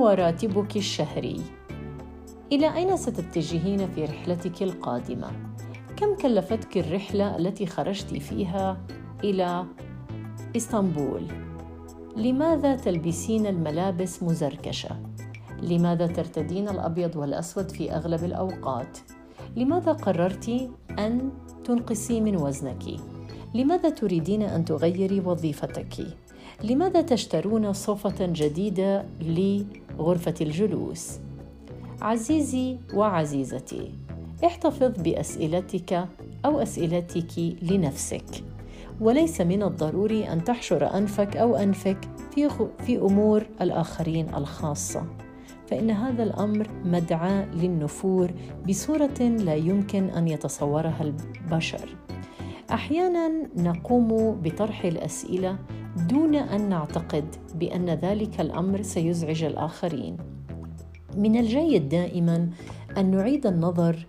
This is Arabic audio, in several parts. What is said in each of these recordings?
هو راتبك الشهري. إلى أين ستتجهين في رحلتك القادمة؟ كم كلفتك الرحلة التي خرجت فيها إلى إسطنبول؟ لماذا تلبسين الملابس مزركشة؟ لماذا ترتدين الأبيض والأسود في أغلب الأوقات؟ لماذا قررت أن تنقصي من وزنك؟ لماذا تريدين أن تغيري وظيفتك؟ لماذا تشترون صوفة جديدة لغرفه الجلوس. عزيزي وعزيزتي احتفظ بأسئلتك أو أسئلتك لنفسك. وليس من الضروري أن تحشر أنفك أو أنفك في في أمور الآخرين الخاصة. فإن هذا الأمر مدعاه للنفور بصورة لا يمكن أن يتصورها البشر أحيانا نقوم بطرح الأسئلة دون أن نعتقد بأن ذلك الأمر سيزعج الآخرين. من الجيد دائما أن نعيد النظر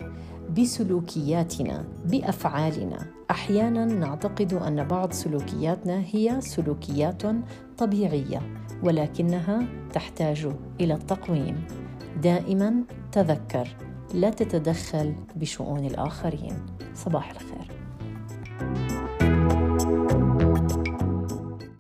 بسلوكياتنا بأفعالنا. أحيانا نعتقد أن بعض سلوكياتنا هي سلوكيات طبيعية ولكنها تحتاج إلى التقويم. دائما تذكر لا تتدخل بشؤون الآخرين. صباح الخير.